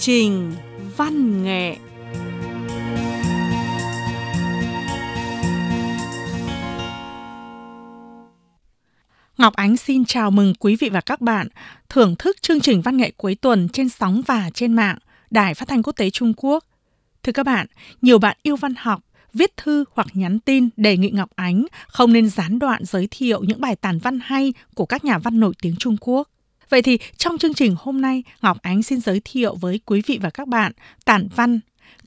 trình văn nghệ Ngọc Ánh xin chào mừng quý vị và các bạn thưởng thức chương trình văn nghệ cuối tuần trên sóng và trên mạng Đài Phát thanh Quốc tế Trung Quốc. Thưa các bạn, nhiều bạn yêu văn học, viết thư hoặc nhắn tin đề nghị Ngọc Ánh không nên gián đoạn giới thiệu những bài tản văn hay của các nhà văn nổi tiếng Trung Quốc. Vậy thì trong chương trình hôm nay, Ngọc Ánh xin giới thiệu với quý vị và các bạn tản văn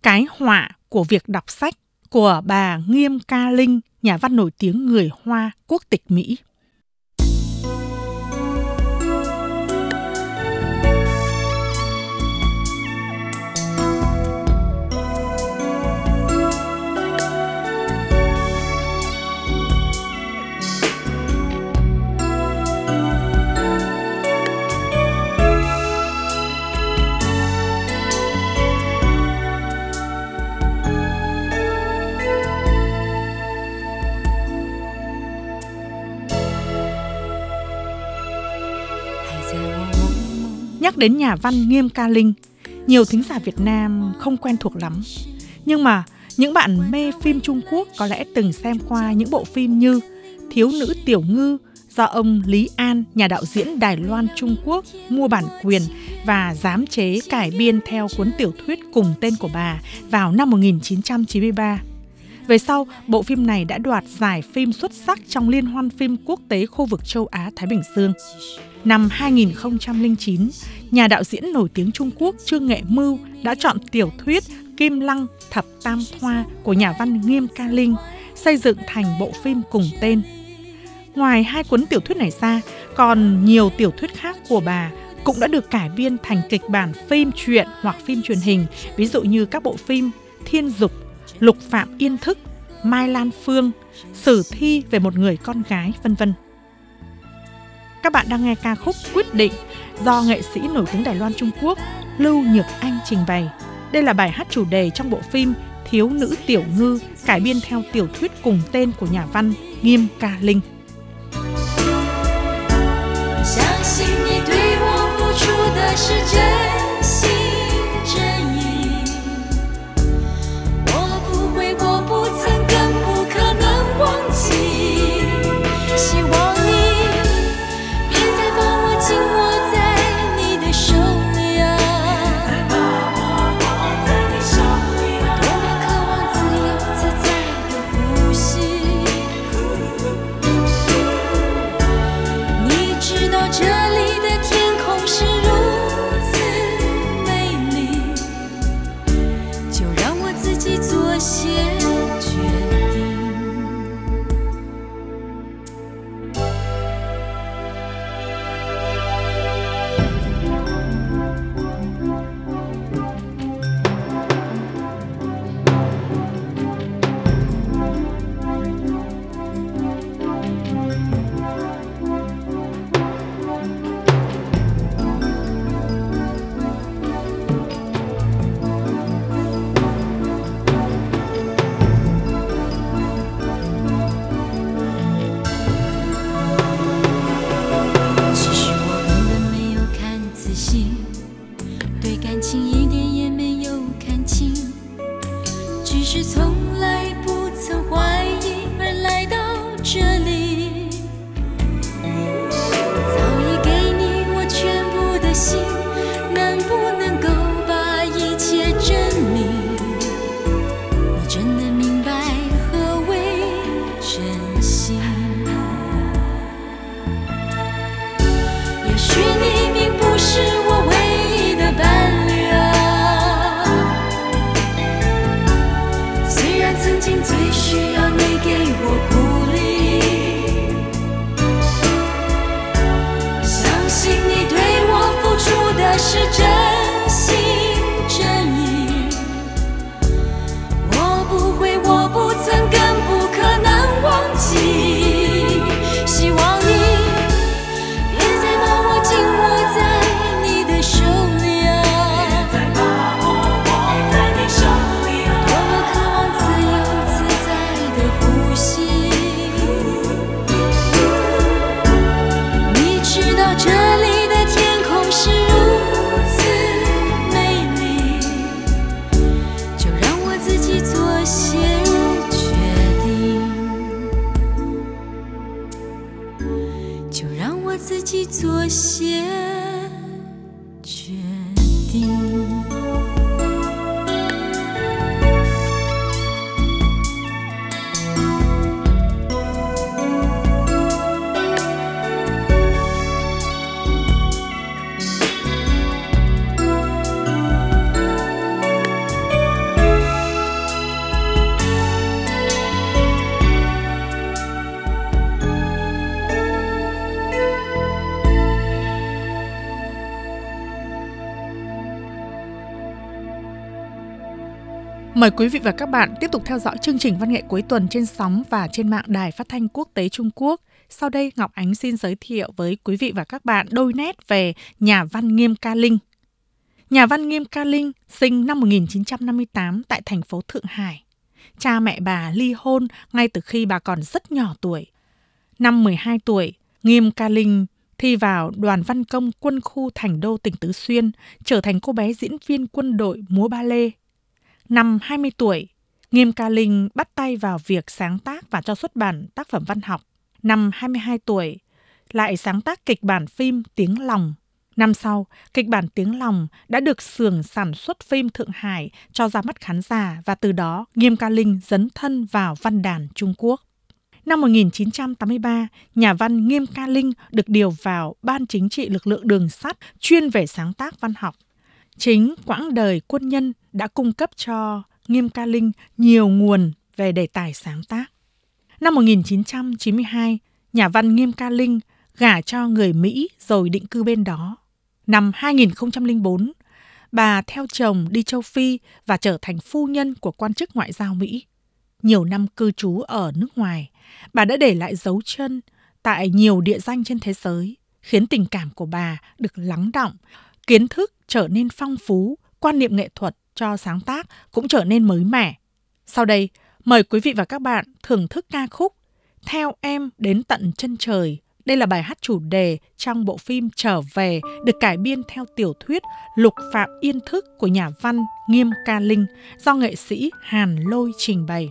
Cái họa của việc đọc sách của bà Nghiêm Ca Linh, nhà văn nổi tiếng người Hoa quốc tịch Mỹ. Nhắc đến nhà văn Nghiêm Ca Linh, nhiều thính giả Việt Nam không quen thuộc lắm. Nhưng mà những bạn mê phim Trung Quốc có lẽ từng xem qua những bộ phim như Thiếu nữ tiểu ngư do ông Lý An, nhà đạo diễn Đài Loan Trung Quốc, mua bản quyền và giám chế cải biên theo cuốn tiểu thuyết cùng tên của bà vào năm 1993. Về sau, bộ phim này đã đoạt giải phim xuất sắc trong Liên hoan phim quốc tế khu vực châu Á Thái Bình Dương. Năm 2009, nhà đạo diễn nổi tiếng Trung Quốc Trương Nghệ Mưu đã chọn tiểu thuyết Kim Lăng Thập Tam Thoa của nhà văn Nghiêm Ca Linh xây dựng thành bộ phim cùng tên. Ngoài hai cuốn tiểu thuyết này ra, còn nhiều tiểu thuyết khác của bà cũng đã được cải biên thành kịch bản phim truyện hoặc phim truyền hình, ví dụ như các bộ phim Thiên Dục, Lục Phạm Yên Thức, Mai Lan Phương, Sử thi về một người con gái, vân vân. Các bạn đang nghe ca khúc Quyết định do nghệ sĩ nổi tiếng Đài Loan, Trung Quốc Lưu Nhược Anh trình bày. Đây là bài hát chủ đề trong bộ phim Thiếu nữ tiểu ngư, cải biên theo tiểu thuyết cùng tên của nhà văn Nghiêm Ca Linh. always home. Mời quý vị và các bạn tiếp tục theo dõi chương trình văn nghệ cuối tuần trên sóng và trên mạng Đài Phát thanh Quốc tế Trung Quốc. Sau đây Ngọc Ánh xin giới thiệu với quý vị và các bạn đôi nét về nhà văn Nghiêm Ca Linh. Nhà văn Nghiêm Ca Linh sinh năm 1958 tại thành phố Thượng Hải. Cha mẹ bà ly hôn ngay từ khi bà còn rất nhỏ tuổi. Năm 12 tuổi, Nghiêm Ca Linh thi vào đoàn văn công quân khu Thành Đô tỉnh Tứ Xuyên, trở thành cô bé diễn viên quân đội múa ba lê. Năm 20 tuổi, Nghiêm Ca Linh bắt tay vào việc sáng tác và cho xuất bản tác phẩm văn học. Năm 22 tuổi, lại sáng tác kịch bản phim Tiếng Lòng. Năm sau, kịch bản Tiếng Lòng đã được xưởng sản xuất phim Thượng Hải cho ra mắt khán giả và từ đó Nghiêm Ca Linh dấn thân vào văn đàn Trung Quốc. Năm 1983, nhà văn Nghiêm Ca Linh được điều vào Ban Chính trị lực lượng đường sắt chuyên về sáng tác văn học. Chính quãng đời quân nhân đã cung cấp cho Nghiêm Ca Linh nhiều nguồn về đề tài sáng tác. Năm 1992, nhà văn Nghiêm Ca Linh gả cho người Mỹ rồi định cư bên đó. Năm 2004, bà theo chồng đi châu Phi và trở thành phu nhân của quan chức ngoại giao Mỹ. Nhiều năm cư trú ở nước ngoài, bà đã để lại dấu chân tại nhiều địa danh trên thế giới, khiến tình cảm của bà được lắng động, kiến thức trở nên phong phú, quan niệm nghệ thuật cho sáng tác cũng trở nên mới mẻ. Sau đây, mời quý vị và các bạn thưởng thức ca khúc Theo em đến tận chân trời. Đây là bài hát chủ đề trong bộ phim Trở về được cải biên theo tiểu thuyết Lục Phạm Yên Thức của nhà văn Nghiêm Ca Linh do nghệ sĩ Hàn Lôi trình bày.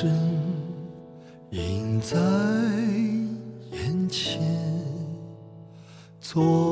身映在眼前昨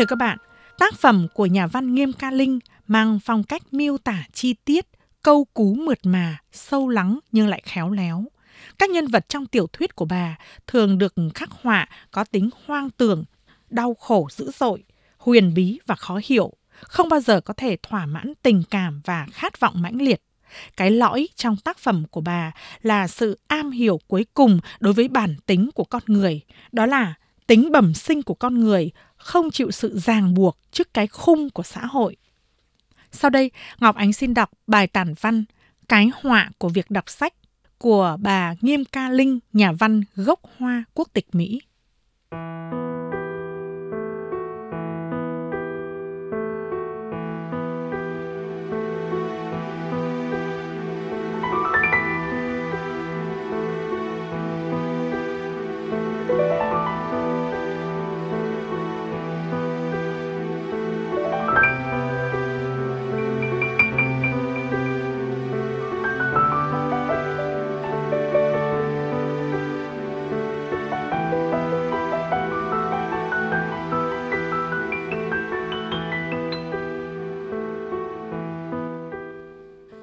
Thưa các bạn, tác phẩm của nhà văn Nghiêm Ca Linh mang phong cách miêu tả chi tiết, câu cú mượt mà, sâu lắng nhưng lại khéo léo. Các nhân vật trong tiểu thuyết của bà thường được khắc họa có tính hoang tưởng, đau khổ dữ dội, huyền bí và khó hiểu, không bao giờ có thể thỏa mãn tình cảm và khát vọng mãnh liệt. Cái lõi trong tác phẩm của bà là sự am hiểu cuối cùng đối với bản tính của con người, đó là tính bẩm sinh của con người không chịu sự ràng buộc trước cái khung của xã hội. Sau đây, Ngọc Ánh xin đọc bài tản văn Cái họa của việc đọc sách của bà Nghiêm Ca Linh, nhà văn gốc Hoa quốc tịch Mỹ.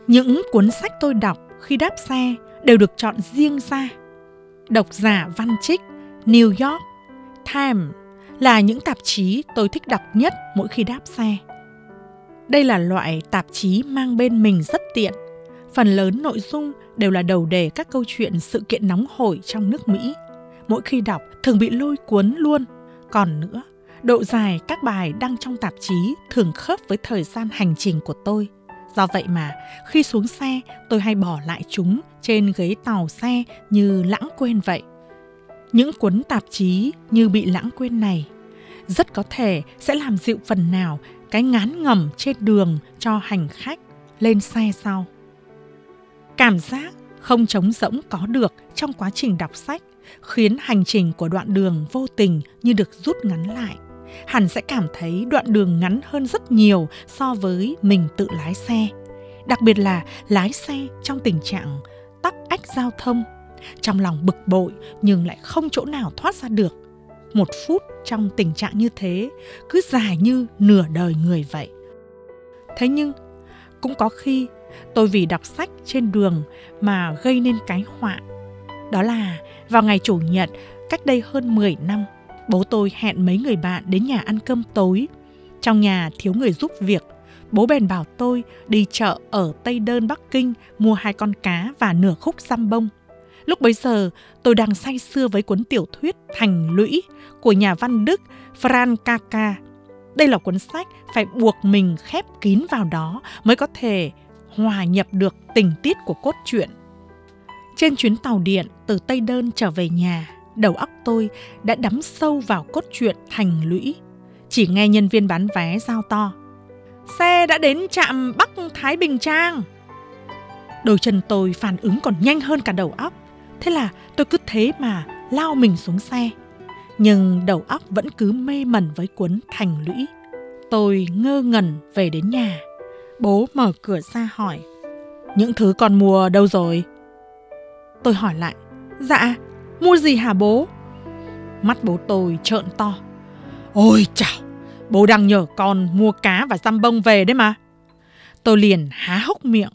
Những cuốn sách tôi đọc khi đáp xe đều được chọn riêng ra. Độc giả Văn Trích, New York, Time là những tạp chí tôi thích đọc nhất mỗi khi đáp xe. Đây là loại tạp chí mang bên mình rất tiện. Phần lớn nội dung đều là đầu đề các câu chuyện sự kiện nóng hổi trong nước Mỹ. Mỗi khi đọc thường bị lôi cuốn luôn. Còn nữa, độ dài các bài đăng trong tạp chí thường khớp với thời gian hành trình của tôi. Do vậy mà, khi xuống xe, tôi hay bỏ lại chúng trên ghế tàu xe như lãng quên vậy. Những cuốn tạp chí như bị lãng quên này rất có thể sẽ làm dịu phần nào cái ngán ngẩm trên đường cho hành khách lên xe sau. Cảm giác không trống rỗng có được trong quá trình đọc sách khiến hành trình của đoạn đường vô tình như được rút ngắn lại hẳn sẽ cảm thấy đoạn đường ngắn hơn rất nhiều so với mình tự lái xe. Đặc biệt là lái xe trong tình trạng tắc ách giao thông, trong lòng bực bội nhưng lại không chỗ nào thoát ra được. Một phút trong tình trạng như thế cứ dài như nửa đời người vậy. Thế nhưng cũng có khi tôi vì đọc sách trên đường mà gây nên cái họa. Đó là vào ngày Chủ nhật cách đây hơn 10 năm, bố tôi hẹn mấy người bạn đến nhà ăn cơm tối. Trong nhà thiếu người giúp việc, bố bèn bảo tôi đi chợ ở Tây Đơn Bắc Kinh mua hai con cá và nửa khúc xăm bông. Lúc bấy giờ, tôi đang say sưa với cuốn tiểu thuyết Thành Lũy của nhà văn Đức Franz Kafka. Đây là cuốn sách phải buộc mình khép kín vào đó mới có thể hòa nhập được tình tiết của cốt truyện. Trên chuyến tàu điện từ Tây Đơn trở về nhà, đầu óc tôi đã đắm sâu vào cốt truyện thành lũy. Chỉ nghe nhân viên bán vé giao to. Xe đã đến trạm Bắc Thái Bình Trang. Đôi chân tôi phản ứng còn nhanh hơn cả đầu óc. Thế là tôi cứ thế mà lao mình xuống xe. Nhưng đầu óc vẫn cứ mê mẩn với cuốn thành lũy. Tôi ngơ ngẩn về đến nhà. Bố mở cửa ra hỏi. Những thứ con mua đâu rồi? Tôi hỏi lại. Dạ, Mua gì hả bố? Mắt bố tôi trợn to. Ôi chào, bố đang nhờ con mua cá và răm bông về đấy mà. Tôi liền há hốc miệng.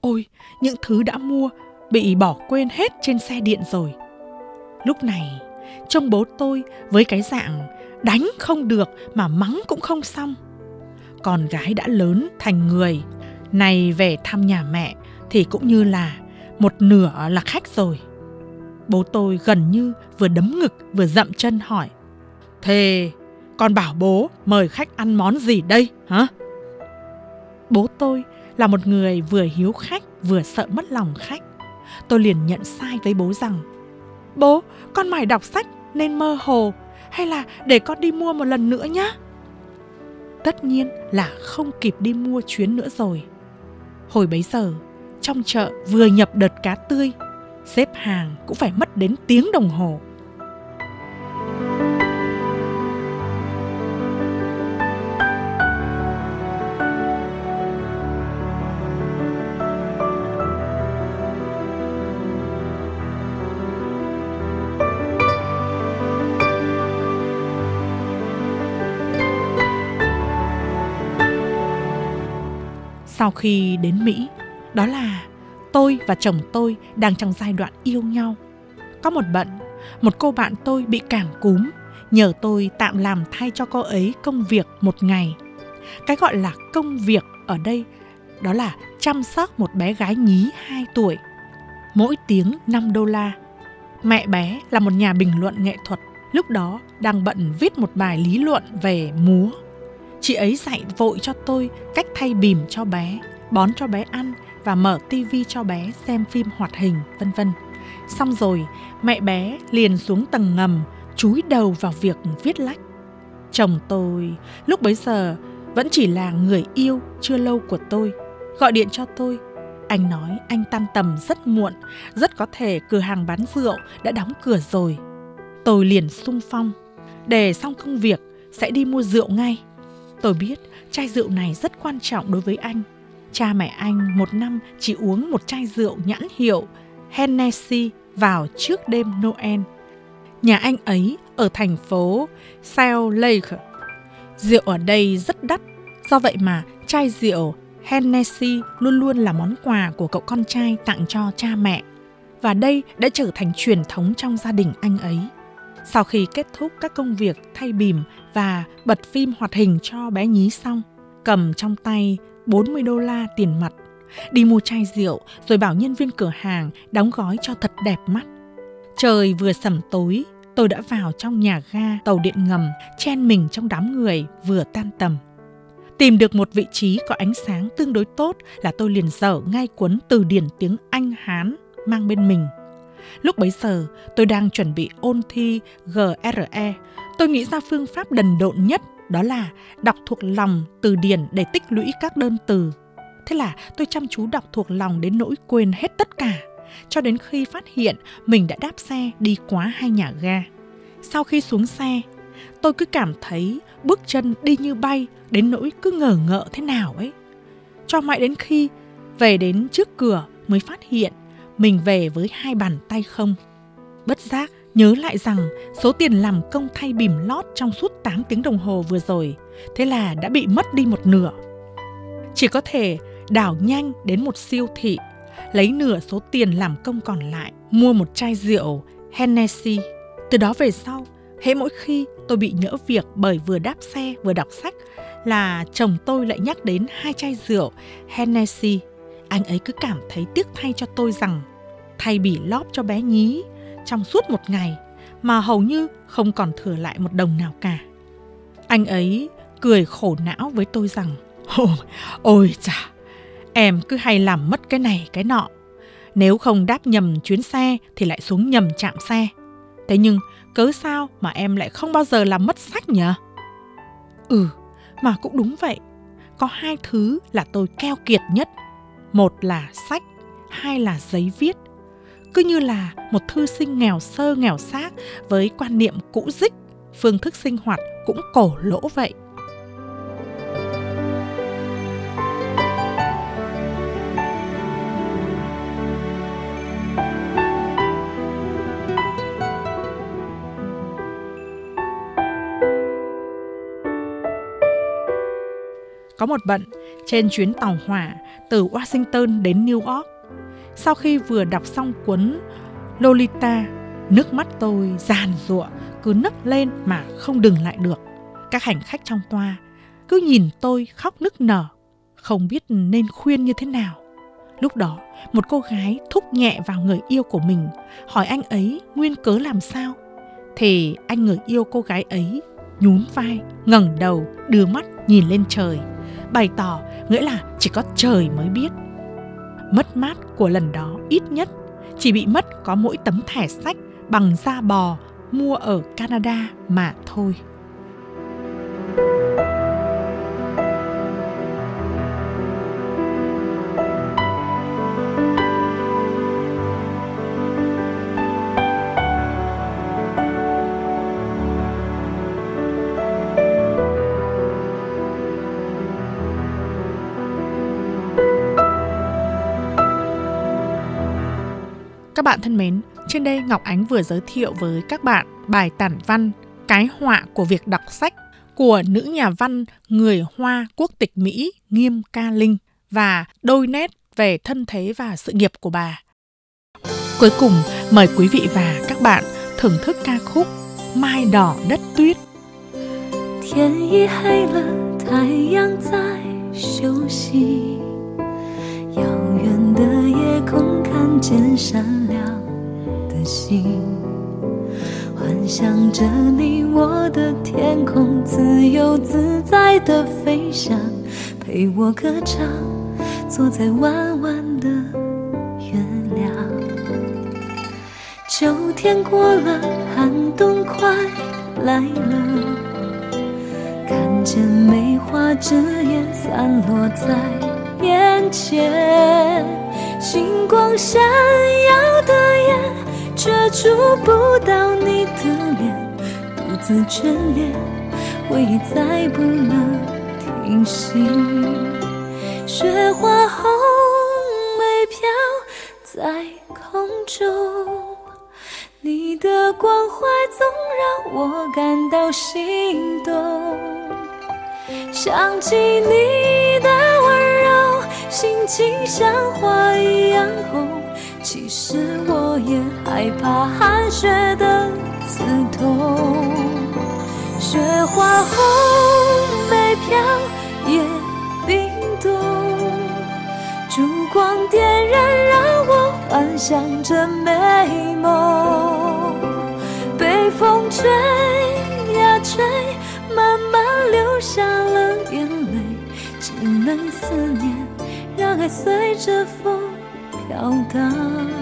Ôi, những thứ đã mua bị bỏ quên hết trên xe điện rồi. Lúc này, trông bố tôi với cái dạng đánh không được mà mắng cũng không xong. Con gái đã lớn thành người, này về thăm nhà mẹ thì cũng như là một nửa là khách rồi. Bố tôi gần như vừa đấm ngực vừa dậm chân hỏi. Thế con bảo bố mời khách ăn món gì đây hả? Bố tôi là một người vừa hiếu khách vừa sợ mất lòng khách. Tôi liền nhận sai với bố rằng Bố, con mải đọc sách nên mơ hồ hay là để con đi mua một lần nữa nhé? Tất nhiên là không kịp đi mua chuyến nữa rồi. Hồi bấy giờ, trong chợ vừa nhập đợt cá tươi xếp hàng cũng phải mất đến tiếng đồng hồ. Sau khi đến Mỹ, đó là tôi và chồng tôi đang trong giai đoạn yêu nhau. Có một bận, một cô bạn tôi bị cảm cúm, nhờ tôi tạm làm thay cho cô ấy công việc một ngày. Cái gọi là công việc ở đây đó là chăm sóc một bé gái nhí 2 tuổi. Mỗi tiếng 5 đô la. Mẹ bé là một nhà bình luận nghệ thuật, lúc đó đang bận viết một bài lý luận về múa. Chị ấy dạy vội cho tôi cách thay bìm cho bé, bón cho bé ăn và mở tivi cho bé xem phim hoạt hình, vân vân. Xong rồi, mẹ bé liền xuống tầng ngầm, chúi đầu vào việc viết lách. Chồng tôi lúc bấy giờ vẫn chỉ là người yêu chưa lâu của tôi, gọi điện cho tôi. Anh nói anh tan tầm rất muộn, rất có thể cửa hàng bán rượu đã đóng cửa rồi. Tôi liền sung phong, để xong công việc sẽ đi mua rượu ngay. Tôi biết chai rượu này rất quan trọng đối với anh. Cha mẹ anh một năm chỉ uống một chai rượu nhãn hiệu Hennessy vào trước đêm Noel. Nhà anh ấy ở thành phố Salt Lake. Rượu ở đây rất đắt, do vậy mà chai rượu Hennessy luôn luôn là món quà của cậu con trai tặng cho cha mẹ. Và đây đã trở thành truyền thống trong gia đình anh ấy. Sau khi kết thúc các công việc thay bìm và bật phim hoạt hình cho bé nhí xong, cầm trong tay 40 đô la tiền mặt, đi mua chai rượu rồi bảo nhân viên cửa hàng đóng gói cho thật đẹp mắt. Trời vừa sẩm tối, tôi đã vào trong nhà ga tàu điện ngầm, chen mình trong đám người vừa tan tầm. Tìm được một vị trí có ánh sáng tương đối tốt là tôi liền dở ngay cuốn từ điển tiếng Anh Hán mang bên mình. Lúc bấy giờ, tôi đang chuẩn bị ôn thi GRE. Tôi nghĩ ra phương pháp đần độn nhất đó là đọc thuộc lòng từ điển để tích lũy các đơn từ. Thế là tôi chăm chú đọc thuộc lòng đến nỗi quên hết tất cả, cho đến khi phát hiện mình đã đáp xe đi quá hai nhà ga. Sau khi xuống xe, tôi cứ cảm thấy bước chân đi như bay đến nỗi cứ ngờ ngợ thế nào ấy. Cho mãi đến khi về đến trước cửa mới phát hiện mình về với hai bàn tay không. Bất giác nhớ lại rằng số tiền làm công thay bìm lót trong suốt 8 tiếng đồng hồ vừa rồi, thế là đã bị mất đi một nửa. Chỉ có thể đảo nhanh đến một siêu thị, lấy nửa số tiền làm công còn lại, mua một chai rượu Hennessy. Từ đó về sau, hễ mỗi khi tôi bị nhỡ việc bởi vừa đáp xe vừa đọc sách là chồng tôi lại nhắc đến hai chai rượu Hennessy. Anh ấy cứ cảm thấy tiếc thay cho tôi rằng thay bỉ lóp cho bé nhí trong suốt một ngày mà hầu như không còn thừa lại một đồng nào cả. Anh ấy cười khổ não với tôi rằng Ôi, ôi chà, em cứ hay làm mất cái này cái nọ. Nếu không đáp nhầm chuyến xe thì lại xuống nhầm chạm xe. Thế nhưng cớ sao mà em lại không bao giờ làm mất sách nhỉ? Ừ, mà cũng đúng vậy. Có hai thứ là tôi keo kiệt nhất. Một là sách, hai là giấy viết cứ như là một thư sinh nghèo sơ nghèo xác với quan niệm cũ dích, phương thức sinh hoạt cũng cổ lỗ vậy. Có một bận trên chuyến tàu hỏa từ Washington đến New York sau khi vừa đọc xong cuốn Lolita, nước mắt tôi giàn giụa cứ nấc lên mà không đừng lại được. Các hành khách trong toa cứ nhìn tôi khóc nức nở, không biết nên khuyên như thế nào. Lúc đó, một cô gái thúc nhẹ vào người yêu của mình, hỏi anh ấy nguyên cớ làm sao. Thì anh người yêu cô gái ấy nhún vai, ngẩng đầu, đưa mắt nhìn lên trời, bày tỏ nghĩa là chỉ có trời mới biết Mất mát của lần đó ít nhất chỉ bị mất có mỗi tấm thẻ sách bằng da bò mua ở Canada mà thôi. Các bạn thân mến, trên đây Ngọc Ánh vừa giới thiệu với các bạn bài tản văn Cái họa của việc đọc sách của nữ nhà văn người Hoa quốc tịch Mỹ Nghiêm Ca Linh và đôi nét về thân thế và sự nghiệp của bà. Cuối cùng, mời quý vị và các bạn thưởng thức ca khúc Mai đỏ đất tuyết. 天已黑了，太阳在休息。遥远的夜空 看见闪亮的星，幻想着你我的天空，自由自在的飞翔，陪我歌唱，坐在弯弯的月亮。秋天过了，寒冬快来了。看见梅花枝叶散落在眼前，星光闪耀的眼，却触不到你的脸，独自眷恋，回忆再不能停息。雪花红梅飘在空中。你的关怀总让我感到心动，想起你，心情像花一样红。其实我也害怕寒雪的刺痛，雪花红梅飘也冰冻，烛光点燃，让我幻想着美梦。被风吹呀吹，慢慢流下了眼泪，只能思念，爱随着风飘荡，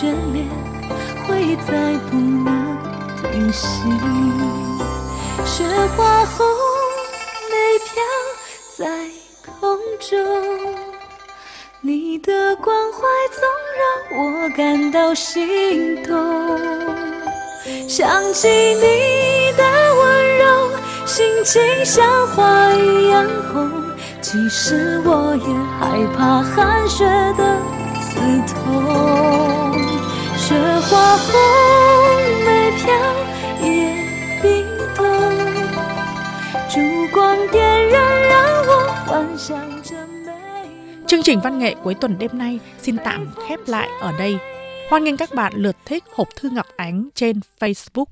眷恋，回忆再不能停息，雪花红梅飘在空中。你的关怀总让我感到心动，想起你的温柔，心情像花一样红。其实我也害怕寒雪的刺痛，雪花红梅飘也冰冻，烛光点燃，让我幻想。Chương trình văn nghệ cuối tuần đêm nay xin tạm khép lại ở đây. Hoan nghênh các bạn lượt thích hộp thư Ngọc Ánh trên Facebook.